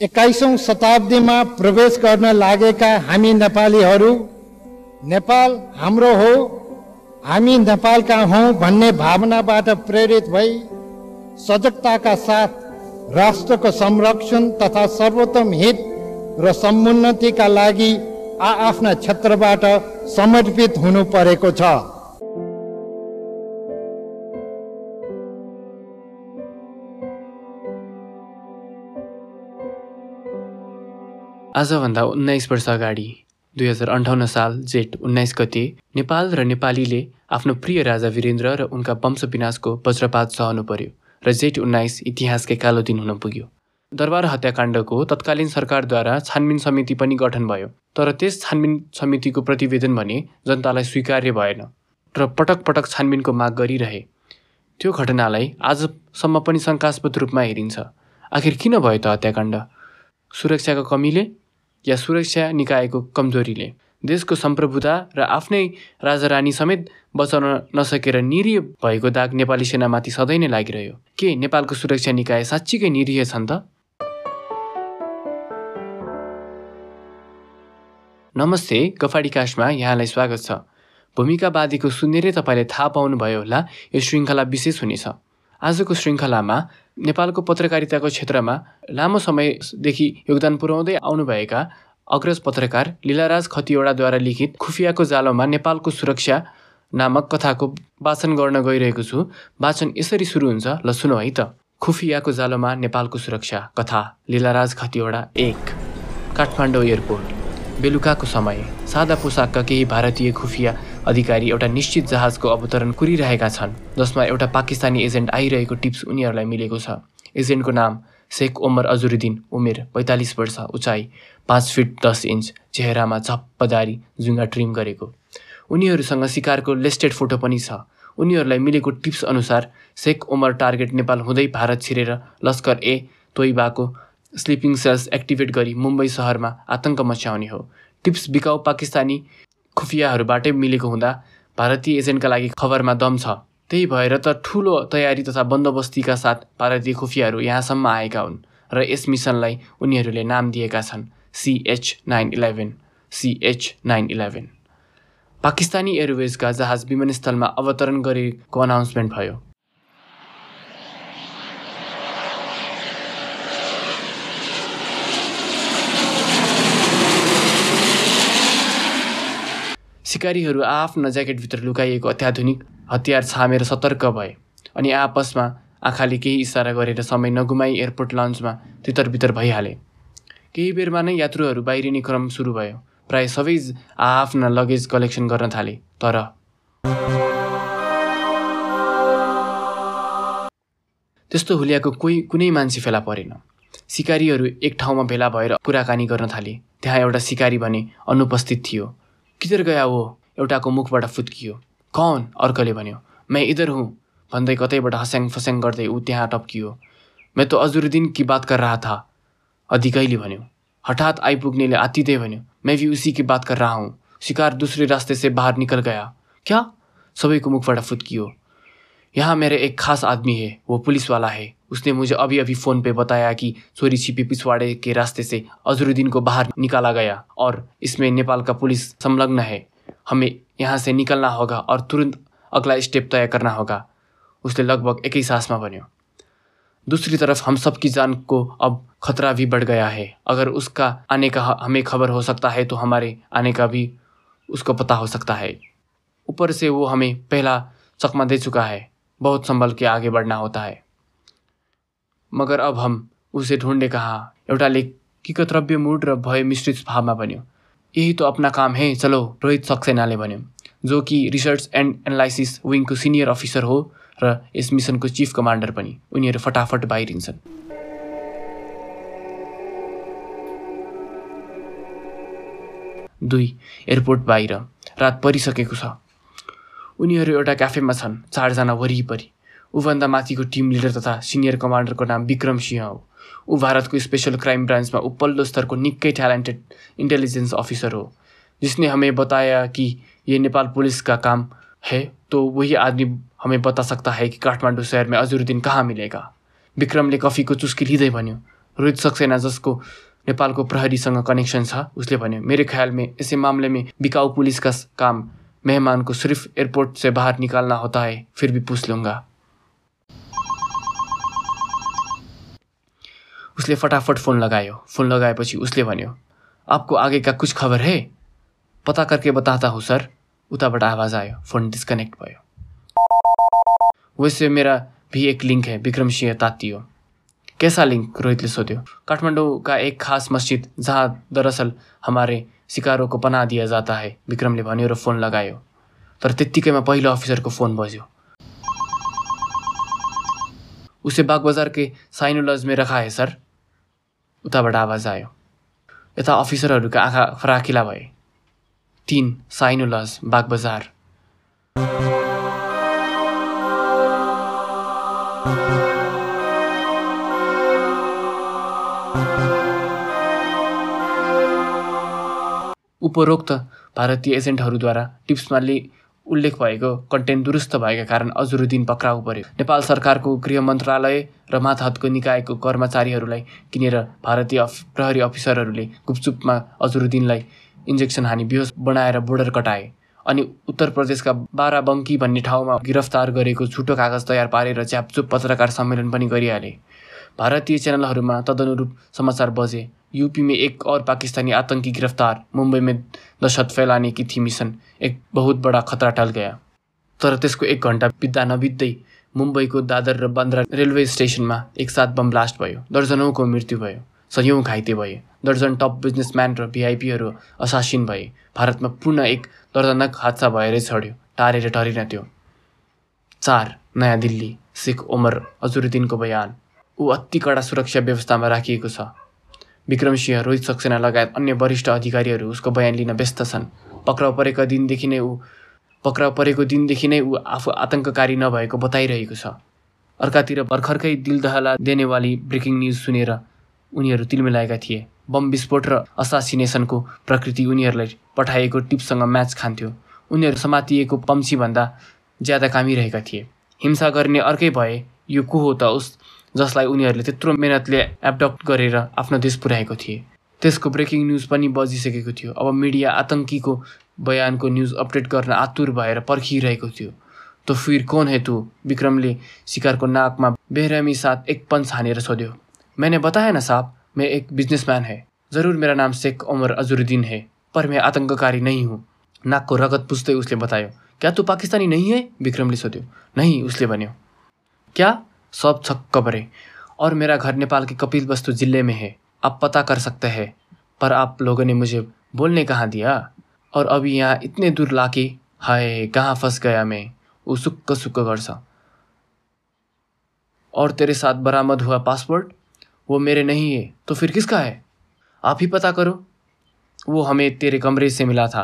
एक्काइसौँ शताब्दीमा प्रवेश गर्न लागेका हामी नेपालीहरू नेपाल हाम्रो हो हामी नेपालका हौँ भन्ने भावनाबाट प्रेरित भई सजगताका साथ राष्ट्रको संरक्षण तथा सर्वोत्तम हित र समुन्नतिका लागि आआफ्ना क्षेत्रबाट समर्पित हुनु परेको छ। आजभन्दा उन्नाइस वर्ष अगाडि दुई हजार अन्ठाउन्न साल जेठ उन्नाइस गते नेपाल र नेपालीले आफ्नो प्रिय राजा वीरेन्द्र र उनका वंशविनाशको वज्रपात सहनु पर्यो र जेठ उन्नाइस इतिहासकै कालो दिन हुन पुग्यो। दरबार हत्याकाण्डको तत्कालीन सरकारद्वारा छानबिन समिति पनि गठन भयो तर त्यस छानबिन समितिको प्रतिवेदन भने जनतालाई स्वीकार्य भएन र पटक पटक छानबिनको माग गरिरहे। त्यो घटनालाई आजसम्म पनि शङ्कास्पद रूपमा हेरिन्छ। आखिर किन भयो त हत्याकाण्ड? सुरक्षाको कमीले या सुरक्षा निकायको कमजोरीले। देशको सम्प्रभुता र आफ्नै राजा रानी समेत बचाउन नसकेर निरीह भएको दाग नेपाली सेनामाथि सधैँ नै लागिरह्यो। के नेपालको सुरक्षा निकाय साँच्चीकै निरीह छन् त? नमस्ते गफाडी काशमा यहाँलाई स्वागत छ। भूमिकावादीको सुन्नेरै तपाईँले थाहा पाउनुभयो होला यो श्रृङ्खला विशेष हुनेछ। आजको श्रृङ्खलामा नेपालको पत्रकारिताको क्षेत्रमा लामो समयदेखि योगदान पुर्याउँदै आउनुभएका अग्रज पत्रकार लीलाराज खतिवडाद्वारा लिखित खुफियाको जालोमा नेपालको सुरक्षा नामक कथाको वाचन गर्न गइरहेको छु। वाचन यसरी सुरु हुन्छ ल सुनौ है त। खुफियाको जालोमा नेपालको सुरक्षा कथा लीलाराज खतिवडा एक। काठमाडौँ एयरपोर्ट। बेलुकाको समय। सादा पोसाकका केही भारतीय खुफिया अधिकारी एउटा निश्चित जहाजको अवतरण कुरिरहेका छन् जसमा एउटा पाकिस्तानी एजेन्ट आइरहेको टिप्स उनीहरूलाई मिलेको छ। एजेन्टको नाम शेख ओमर अजुरुद्दिन उमेर पैँतालिस वर्ष उचाइ पाँच फिट दस इन्च चेहरामा झप्पदारी जुङ्गा ट्रिम गरेको। उनीहरूसँग सिकारको लेस्टेड फोटो पनि छ। उनीहरूलाई मिलेको टिप्स अनुसार शेख ओमर टार्गेट नेपाल हुँदै भारत छिरेर लस्कर ए तोइबाको स्लिपिङ सेल्स एक्टिभेट गरी मुम्बई सहरमा आतङ्क मच्याउने हो। टिप्स बिकाउ पाकिस्तानी खुफियाहरूबाटै मिलेको हुँदा भारतीय एजेन्टका लागि खबरमा दम छ। त्यही भएर त ठुलो तयारी तथा बन्दोबस्तीका साथ भारतीय खुफियाहरू यहाँसम्म आएका हुन् र यस मिसनलाई उनीहरूले नाम दिएका छन्। CH nine eleven CH nine eleven Pakistani एयरवेजका जहाज विमानस्थलमा अवतरण गरेको अनाउन्समेन्ट भयो। सिकारीहरू आआफ्ना ज्याकेटभित्र लुकाइएको अत्याधुनिक हतियार छामेर सतर्क भए अनि आपसमा आँखाले केही इसारा गरेर समय नगुमाई एयरपोर्ट लन्चमा तितर भइहाले। केही बेरमा नै यात्रुहरू बाहिरिने क्रम सुरु भयो। प्राय सबै आआफ्ना लगेज कलेक्सन गर्न थाले तर त्यस्तो हुलियाको कोही कुनै मान्छे फेला परेन। सिकारीहरू एक ठाउँमा भेला भएर कुराकानी गर्न थाले। त्यहाँ एउटा सिकारी भने अनुपस्थित थियो। किधर गया वो? एउटाको मुखबाट फुत्कियो। कौन? अर्कोले भन्यो। मै इधर हुँ। भन्दै कतैबाट हस्याङ फस्याङ गर्दै ऊ त्यहाँ टप्कियो। मै त अजुरुद्दिन कि बात कर रहा था। अधिकैले भन्यो। हठात आइपुग्नेले आतिदै भन्यो। मै भी उसी की बात कर रहा हूँ। शिकार दूसरे रास्ते से बाहर निकल गया। क्या? सबैको मुखबाट फुत्कियो। यहाँ मेरे एक खास आदमी है, वो पुलिस वाला है। उसने मुझे अभी अभी फ़ोन पे बताया कि चोरी छिपी पिछवाड़े के रास्ते से अजरुद्दीन को बाहर निकाला गया और इसमें नेपाल का पुलिस संलग्न है। हमें यहाँ से निकलना होगा और तुरंत अगला स्टेप तय करना होगा। उसले लगभग एकै सासमा भन्यो दूसरी तरफ़ हम सब की जान को अब खतरा भी बढ़ गया है। अगर उसका आने का हमें खबर हो सकता है तो हमारे आने का भी उसको पता हो सकता है। ऊपर से वो हमें पहला चकमा दे चुका है। बहुत संभल के आगे बढ़ना होता है। मगर अब हम उसे ढूंढे कहाँ? एउटाले किकत्रव्य मुड र भय मिश्रित भावमा भन्यो यही त अपना काम है चलो रोहित सक्सेनाले भन्यो। जो कि रिसर्च एन्ड एनालाइसिस विङको सिनियर अफिसर हो र यस मिसनको चिफ कमान्डर पनि। उनीहरू फटाफट बाहिरिन्छन्। दुई एयरपोर्ट बाहिर। रात परिसकेको छ। उनीहरू एउटा क्याफेमा छन् चारजना वरिपरि। ऊभन्दा माथिको टिम लिडर तथा सिनियर कमान्डरको नाम विक्रम सिंह हो। ऊ भारतको स्पेसल क्राइम ब्रान्चमा उपल्लो स्तरको निकै ट्यालेन्टेड इन्टेलिजेंस ऑफिसर हो। जिसने हमें बताया कि ये नेपाल पुलिस का काम है तो वही आदमी हमें बता सकता है कि काठमाडौँ शहर में अजरुद्दिन कहाँ मिलेगा। विक्रमले कफीको चुस्की लिँदै भन्यो रोहित सक्सेना जसको नेपालको प्रहरीसँग कनेक्सन छ उसले भन्यो मेरे ख्याल में इस मामले में बिकाऊ पुलिस का काम मेहमान को सिर्फ़ एयरपोर्ट से बाहर निकालना होता है, फिर भी पूछ लूँगा। उसले फटाफट फ़ोन लगायो। फ़ोन लगाएपछि उसले भन्यो, आपको आगे का कुछ खबर है? पता करके बताता हूँ, सर। उताबाट आवाज़ आयो। फ़ोन डिस्कनेक्ट भयो। वैसे मेरा भी एक लिंक है विक्रम सिंह तातियो कैसा लिंक रोहितले सोध्यो। काठमाडौँ का एक खास मस्जिद, जहाँ दरअसल हमारे सिकारों को पना दिया जाता है। विक्रमले भन्यो र फोन लगायो। तर त्यत्तिकैमा पहिलो अफिसरको फोन बज्यो। उसे बाग बजार के साइनो लज में रखा है सर। उताबाट आवाज आयो। यता अफिसरहरूका आँखा फराकिला भए। तिन साइनो लज बाग बजार उपरोक्त भारतीय एजेन्टहरूद्वारा टिप्समा उल्लेख भएको कन्टेन्ट दुरुस्त भएका कारण अजरुद्दिन पक्राउ पर्यो। नेपाल सरकारको गृह मन्त्रालय र माथहतको निकायको कर्मचारीहरूलाई किनेर भारतीय अफ प्रहरी अफिसरहरूले गुपचुपमा अजरुद्दिनलाई इन्जेक्सन हानी बेहोस बनाएर बोर्डर कटाए अनि उत्तर प्रदेशका बाराबङ्की भन्ने ठाउँमा गिरफ्तार गरेको छुटो कागज तयार पारेर च्यापचुप पत्रकार सम्मेलन पनि गरिहाले। भारतीय च्यानलहरूमा तदनुरूप समाचार बजे यूपी में एक और पाकिस्तानी आतंकी गिरफ्तार मुंबई दहशत फैलाने की थी मिशन एक बहुत बडा खतरा टल गया। तर त्यसको एक घन्टा बित्दा नबित्दै मुम्बईको दादर र बान्द्रा रेलवे स्टेसनमा एकसाथ बम ब्लास्ट भयो। दर्जनौको मृत्यु भयो। सयौँ घाइते भए। दर्जन टप बिजनेसम्यान र भिआइपीहरू असासिन भए। भारतमा पुनः एक दर्दनाक हादसा भएरै छड्यो। टारेर टरेन त्यो चार नयाँ दिल्ली। शेख ओमर अजुरुद्दिनको बयान। ऊ अति कडा सुरक्षा व्यवस्थामा राखिएको छ। विक्रमसिंह रोहित सक्सेना लगायत अन्य वरिष्ठ अधिकारीहरू उसको बयान लिन व्यस्त छन्। पक्राउ परेका दिनदेखि नै ऊ पक्राउ परेको दिनदेखि नै ऊ आफू आतङ्ककारी नभएको बताइरहेको छ। अर्कातिर भर्खरकै दिल दहला देनेवाली ब्रेकिङ न्युज सुनेर उनीहरू तिलमिलाएका थिए। बम विस्फोट र असासिनेसनको प्रकृति उनीहरूलाई पठाइएको टिप्ससँग म्याच खान्थ्यो। उनीहरू समातिएको पम्सीभन्दा ज्यादा कामिरहेका थिए। हिंसा गर्ने अर्कै भए यो को हो त उस जसलाई उनीहरूले त्यत्रो मेहनतले एबडप्ट गरेर आफ्नो देश पुर्याएको थिए। त्यसको ब्रेकिङ न्युज पनि बजिसकेको थियो। अब मिडिया आतङ्कीको बयानको न्युज अपडेट गर्न आतुर भएर पर्खिरहेको थियो। तो फिर कौन है तू? विक्रमले शिकारको नाकमा बेहरामी साथ एक पन्च हानेर सोध्यो। मैंने बताया ना साहब मैं एक बिजनेसमैन है। जरुर मेरा नाम शेख उमर अजुरुद्दीन है पर मैं आतङ्ककारी नहीं हूँ। नाकको रगत पुस्दै उसले बतायो क्या तू पाकिस्तानी नहीं है? विक्रमले सोध्यो। नहीं उसले भन्यो। क्या? सब छक्क परे और मेरा घर नेपाल के कपिल वस्तु ज़िले में है। आप पता कर सकते हैं। पर आप लोगों ने मुझे बोलने कहाँ दिया? और अभी यहाँ इतने दूर लाके, हाय, कहाँ फंस गया मैं? वो सुक्क सुक्क गर्छ और तेरे साथ बरामद हुआ पासपोर्ट वो मेरे नहीं है तो फिर किसका है? आप ही पता करो। वो हमें तेरे कमरे से मिला था।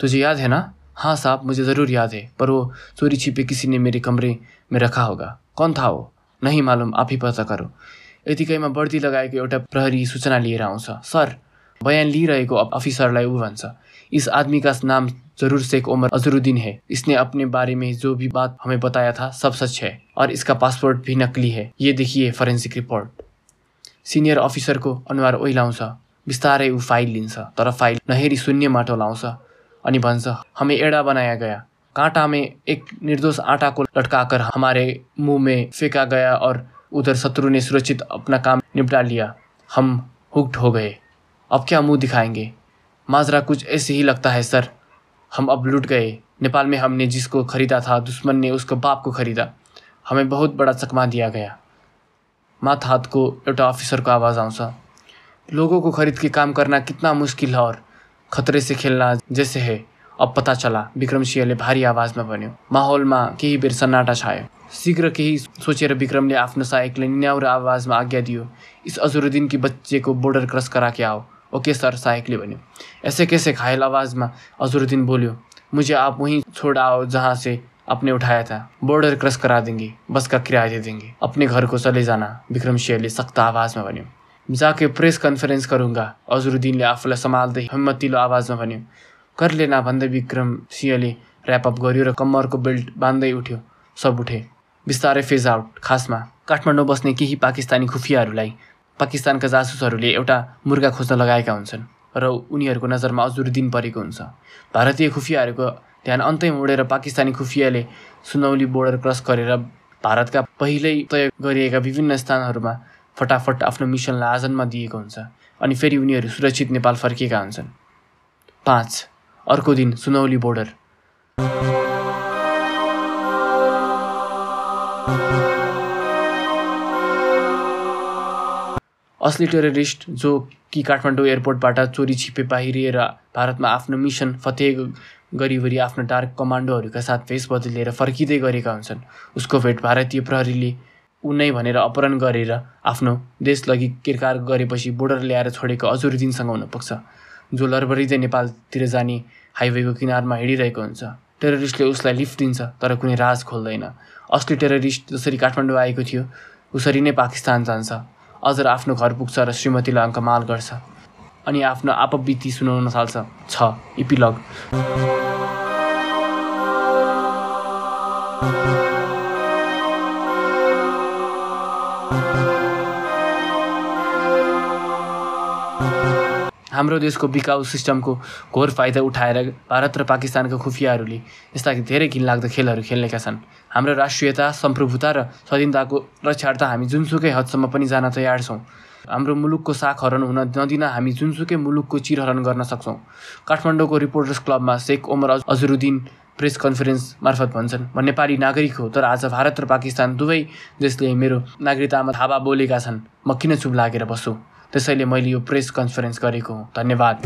तुझे याद है ना? हाँ साहब, मुझे ज़रूर याद है, पर वो चोरी छिपे किसी ने मेरे कमरे में रखा होगा। कौन था हो। नहीं मालुम आफै पत्ता गरौँ यतिकैमा बढ्ती लगाएको एउटा प्रहरी सूचना लिएर आउँछ। सर बयान लिइरहेको अफिसरलाई ऊ भन्छ। इस आदमी का नाम जरूर शेख उमर अजरुद्दीन है। इसने अपने बारे में जो भी बात हमें बताया था सब सच है। और इसका पासपोर्ट भी नकली है। ये देखिए फरेन्सिक रिपोर्ट सिनियर अफिसरको अनुहार ओइलाउँछ बिस्तारै ऊ फाइल लिन्छ। तर फाइल नहेरी शून्य माटो लाउँछ। अनि भन्छ हमें एडा बनाया गया। कांटा में एक निर्दोष आटा को लटकाकर हमारे मुँह में फेंका गया और उधर शत्रु ने सुरक्षित अपना काम निपटा लिया। हम हुक्ड हो गए। अब क्या मुँह दिखाएँगे? माजरा, कुछ ऐसे ही लगता है, सर। हम अब लुट गए। नेपाल में हमने जिसको खरीदा था, दुश्मन ने उसको बाप को खरीदा। हमें बहुत बड़ा चकमा दिया गया। मात हाथ को एउटा अफिसरको आवाज़ आउँछ लोगों को खरीद के काम करना कितना मुश्किल है और खतरे से खेलना जैसे है। अब पता चला, विक्रमसिंहले भारी आवाजमा भन्यो, माहौलमा केही बेर सन्नाटा छायो। शीघ्र केही सोचेर विक्रमले आफ्नो सहायकले निन्याउरो आवाजमा आज्ञा दियो, इस अजरुद्दीन की बच्चेको बोर्डर क्रस करा के आओ। ओके सर सहायकले भन्यो। ऐसे कैसे घायल आवाजमा अजरुद्दीन बोल्यो, मुझे आप वहीं छोड़ आओ जहाँ से आपने उठाया था। बोर्डर क्रस करा देंगे, बस का किराया दे देंगे। अपने घर को चले जाना, विक्रमसिंहले सख्त आवाजमा भन्यो। जाके प्रेस कन्फरेन्स गरूँगा अजरुद्दिनले आफूलाई सम्हाल्दै हिम्मतिलो आवाजमा भन्यो। कर लेना भन्दै विक्रम सिंहले ऱ्यापअप गर्यो र कम्मरको बेल्ट बाँध्दै उठ्यो। सब उठे। बिस्तारै फेज आउट खासमा। काठमाडौँ बस्ने केही पाकिस्तानी खुफियाहरूलाई पाकिस्तानका जासुसहरूले एउटा मुर्गा खोज्न लगाएका हुन्छन् र उनीहरूको नजरमा अजुरुद्दिन परेको हुन्छ। भारतीय खुफियाहरूको ध्यान अन्तै मोडेर पाकिस्तानी खुफियाले सुनौली बोर्डर क्रस गरेर भारतका पहिल्यै तय गरिएका विभिन्न स्थानहरूमा फटाफट आफ्नो मिसनलाई आजन्म दिएको हुन्छ अनि फेरि उनीहरू सुरक्षित नेपाल फर्किएका हुन्छन्। पाँच। अर्को दिन सुनौली बोर्डर। असली टेररिस्ट जो कि काठमाडौँ एयरपोर्टबाट चोरी छिपे बाहिरिएर भारतमा आफ्नो मिसन फतेह गरिवरी आफ्नो डार्क कमान्डोहरूका साथ भेष बदलेर फर्किँदै गरेका हुन्छन्। उसको भेट भारतीय प्रहरीले उनै भनेर अपहरण गरेर आफ्नो देश लगी किरकार गरेपछि बोर्डर ल्याएर छोडेको अजुर दिनसँग हुनपुग्छ जो लरबरिँदै नेपालतिर जाने हाइवेको किनारमा हिँडिरहेको हुन्छ। टेररिस्टले उसलाई लिफ्ट दिन्छ तर कुनै राज खोल्दैन। असली टेररिस्ट जसरी काठमाडौँ आएको थियो उसरी नै पाकिस्तान जान्छ। अझ आफ्नो घर पुग्छ र श्रीमतीलाई अङ्कमाल गर्छ। अनि आफ्नो आपबिती सुनाउन थाल्छ। छ इपिलग। हाम्रो देशको बिकाउ सिस्टमको घोर फाइदा उठाएर भारत र पाकिस्तानका खुफियाहरूले यस्ता धेरै घिनलाग्दो खेलहरू खेल्नेका छन्। हाम्रो राष्ट्रियता सम्प्रभुता र स्वाधीनताको रक्षार्थ हामी जुनसुकै हदसम्म पनि जान तयार छौँ। हाम्रो मुलुकको साख हरण हुन नदिन हामी जुनसुकै मुलुकको चिरहरण गर्न सक्छौँ। काठमाडौँको रिपोर्टर्स क्लबमा शेख ओमर अजरुद्दिन प्रेस कन्फरेन्स मार्फत भन्छन् म नेपाली नागरिक हो तर आज भारत र पाकिस्तान दुवै देशले मेरो नागरिकतामा थाहा बोलेका छन्। म किन चुप लागेर बसु? त्यसैले मैले यो प्रेस कन्फरेन्स गरेको हुँ। धन्यवाद।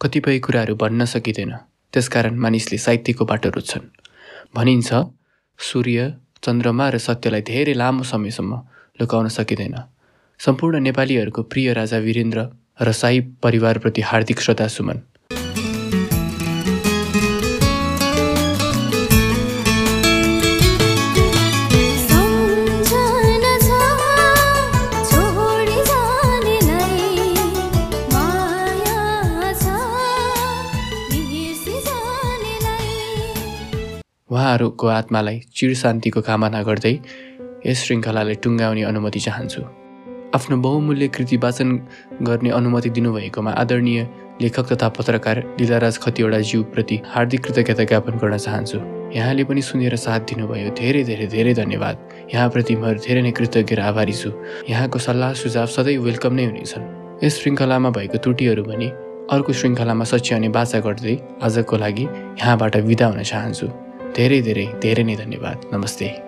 कतिपय कुराहरू भन्न सकिँदैन। त्यसकारण मानिसले साहित्यको बाटो रोज्छन् भनिन्छ सूर्य चन्द्रमा र सत्यलाई धेरै लामो समयसम्म लुकाउन सकिँदैन। सम्पूर्ण नेपालीहरूको प्रिय राजा वीरेन्द्र र साई परिवारप्रति हार्दिक श्रद्धा सुमन। उहाँहरूको आत्मालाई चिर शान्तिको कामना गर्दै यस श्रृङ्खलालाई टुङ्गाउने अनुमति चाहन्छु। आफ्नो बहुमूल्य कृति वाचन गर्ने अनुमति दिनुभएकोमा आदरणीय लेखक तथा पत्रकार लीलाराज खतिवडाज्यूप्रति हार्दिक कृतज्ञता ज्ञापन गर्न चाहन्छु। यहाँले पनि सुनेर साथ दिनुभयो। धेरै धेरै धेरै धन्यवाद। यहाँप्रति म धेरै नै कृतज्ञ र आभारी छु। यहाँको सल्लाह सुझाव सधैँ वेलकम नै हुनेछन्। यस श्रृङ्खलामा भएको त्रुटिहरू पनि अर्को श्रृङ्खलामा सच्याउने बाचा गर्दै आजको लागि यहाँबाट विदा हुन चाहन्छु। धेरै धेरै धेरै नै धन्यवाद। नमस्ते।